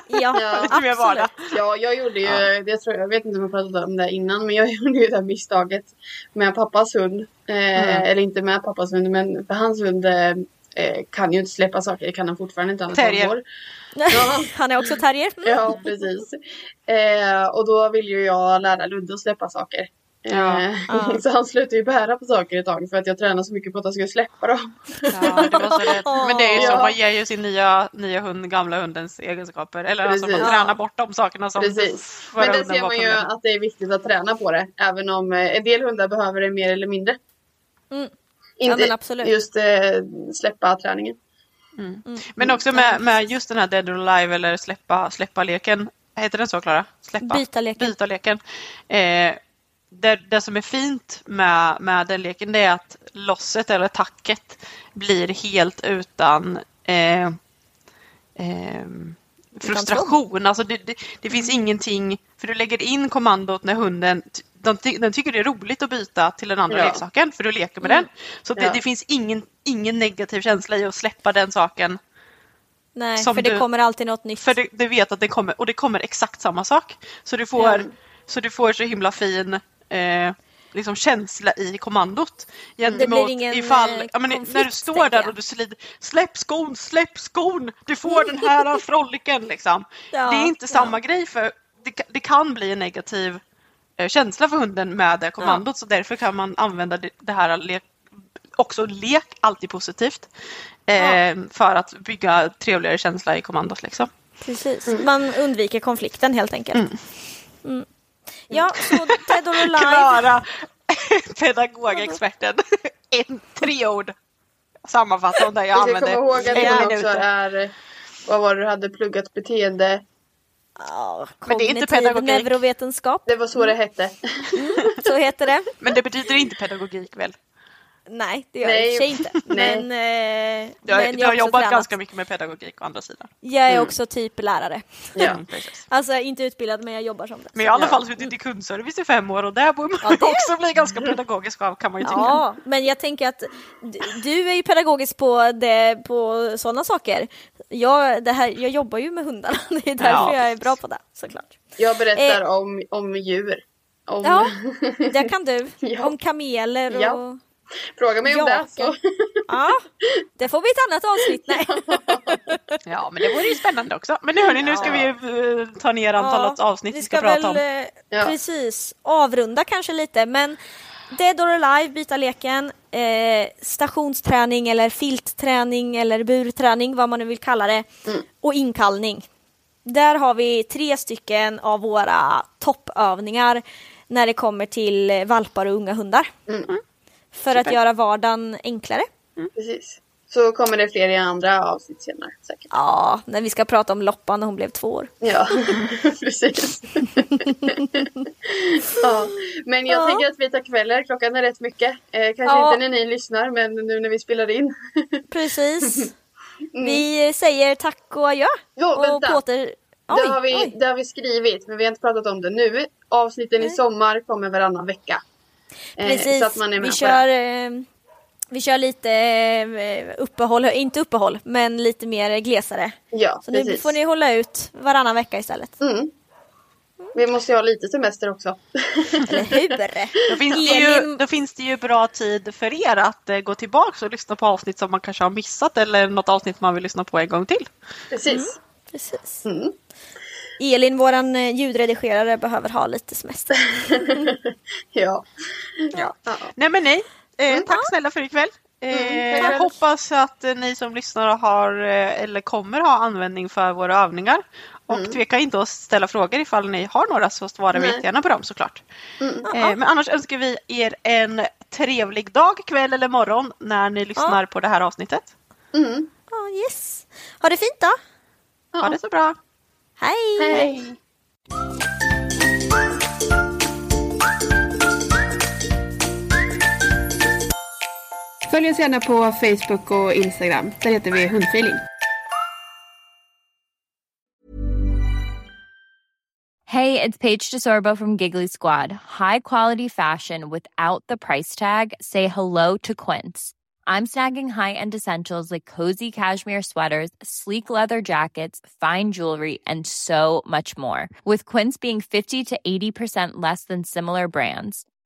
Ja, [laughs] Ja. Absolut. Ja, jag gjorde ju, jag, tror, jag vet inte om jag pratade om det innan, men jag [laughs] gjorde ju det här misstaget med pappas hund. Eh, Eller inte med pappas hund, men för hans hund eh, eh, kan ju inte släppa saker, det kan han fortfarande inte. Han Terrier. 12 år. Ja. [laughs] Han är också terrier. Mm. Ja, precis. Eh, och då vill ju jag lära Ludde att släppa saker. Ja. Eh, [laughs] Så han slutade ju bära på saker ett tag för att jag tränade så mycket på att han skulle släppa dem. Ja, det var så rätt. [laughs] Men det är ju så, Ja. man ger ju sin nya, nya hund gamla hundens egenskaper. Eller alltså man Precis. tränar bort de sakerna som Precis. Men hunden ser man ju att det är viktigt att träna på det. Även om eh, en del hundar behöver det mer eller mindre. Mm. Inte men absolut. just eh, släppa träningen. Men också med, med just den här Dead or Alive eller släppa, släppa leken. Heter den så Klara? Släppa? Byta leken. Byta leken. Eh, det, det som är fint med, med den leken det är att losset eller tacket blir helt utan eh, eh, frustration. Alltså det, det, det finns ingenting, för du lägger in kommandot när hunden de, den tycker det är roligt att byta till den andra Ja. leksaken för du leker med Mm. den. Så det, Ja. det finns ingen, ingen negativ känsla i att släppa den saken. Nej, för det du- kommer alltid något nytt. För du, du vet att det kommer, och det kommer exakt samma sak. Så du får, så, du får så himla fin eh, liksom känsla i kommandot. Gentemot ingen, ifall, eh, ja, men när du konflikt, står där och du slider, släpp skon, släpp skon, du får den här [laughs] froliken liksom. Ja, det är inte ja. samma grej för det, det kan bli en negativ känsla för hunden med det kommandot så därför kan man använda det, här lek, också lek, alltid positivt. Eh, För att bygga trevligare känsla i kommandot liksom. Precis. Man undviker konflikten helt enkelt. Mm. Ja, så Dead or Alive. Klara, [laughs] pedagogexperten. [laughs] En, tre ord. Sammanfatta om det jag använde. komma ihåg att det också är, eh, vad var det du hade pluggat beteende? Ja, Men det är inte pedagogik. neurovetenskap, Det var så det hette. så heter det. Men det betyder inte pedagogik väl? Nej, det gör Nej. jag i och för sig inte. [laughs] Men, eh, Du har, men du har jobbat tränat. ganska mycket med pedagogik å andra sidan. Jag är också typ lärare. Ja. Mm, precis. Alltså inte utbildad men jag jobbar som det. Men jag har i alla Ja. fall suttit i kundservice i fem år och där borde man det- också bli ganska pedagogisk av kan man ju tycka. Ja, men jag tänker att du är ju pedagogisk på, det, på sådana saker. Jag, det här, jag jobbar ju med hundarna, [laughs] det är därför Ja, jag är bra på det såklart. Jag berättar Eh. om, om djur. Om, Ja, [laughs] det kan du. Ja. Om kameler och... Ja. Fråga mig om det. Jakar. Så. [laughs] Ja, det får bli ett annat avsnitt. Nej. Ja, men det vore ju spännande också. Men nu hörni, nu ska vi eh, ta ner antalet avsnitt vi ska, prata om. väl, eh, Ja. precis avrunda kanske lite men Dead or Alive, byta leken, eh, stationsträning eller filtträning eller burträning, vad man nu vill kalla det, Mm. och inkallning. Där har vi tre stycken av våra toppövningar när det kommer till valpar och unga hundar. Mm. För att göra vardagen enklare. Precis. Så kommer det fler i andra avsnitt senare säkert. Ja, när vi ska prata om Loppan när hon blev två år. Ja, [laughs] precis. [laughs] ja. Men jag Ja. tänker att vi tar kvällar. Klockan är rätt mycket. Eh, kanske Ja. inte när ni lyssnar men nu när vi spelar in. [laughs] Precis. Vi säger tack och adjö. Jo, och vänta. på åter... det, har vi, oj. det har vi skrivit men vi har inte pratat om det nu. Avsnitten i sommar kommer varannan vecka. Eh, Precis, så att man är med vi kör, eh, vi kör lite eh, uppehåll, inte uppehåll, men lite mer glesare. Ja, Så nu precis. får ni hålla ut varannan vecka istället. Mm. Vi måste ju ha lite semester också. Eller hur? Då finns, det ju, då finns det ju bra tid för er att eh, gå tillbaka och lyssna på avsnitt som man kanske har missat eller något avsnitt man vill lyssna på en gång till. Precis. Precis. Mm. Elin, våran eh, ljudredigerare, behöver ha lite semester. Ja. [laughs] Ja. Ja. Nej men nej, eh, tack snälla för ikväll. Eh, Mm, jag tack. hoppas att eh, ni som lyssnar har eh, eller kommer ha användning för våra övningar. Och tveka inte att ställa frågor ifall ni har några så svarar vi Mm. Jättegärna på dem såklart. Mm. Eh, men annars önskar vi er en trevlig dag, kväll eller morgon när ni lyssnar på det här avsnittet. Mm. Ja, yes. Ha det fint då. Ha det så bra. Hej! Hej. Följ oss gärna på Facebook och Instagram. Där heter vi Hundfeeling. Hey, it's Paige DeSorbo from Giggly Squad. High quality fashion without the price tag. Say hello to Quince. I'm snagging high-end essentials like cozy cashmere sweaters, sleek leather jackets, fine jewelry, and so much more. With Quince being 50 to 80% less than similar brands.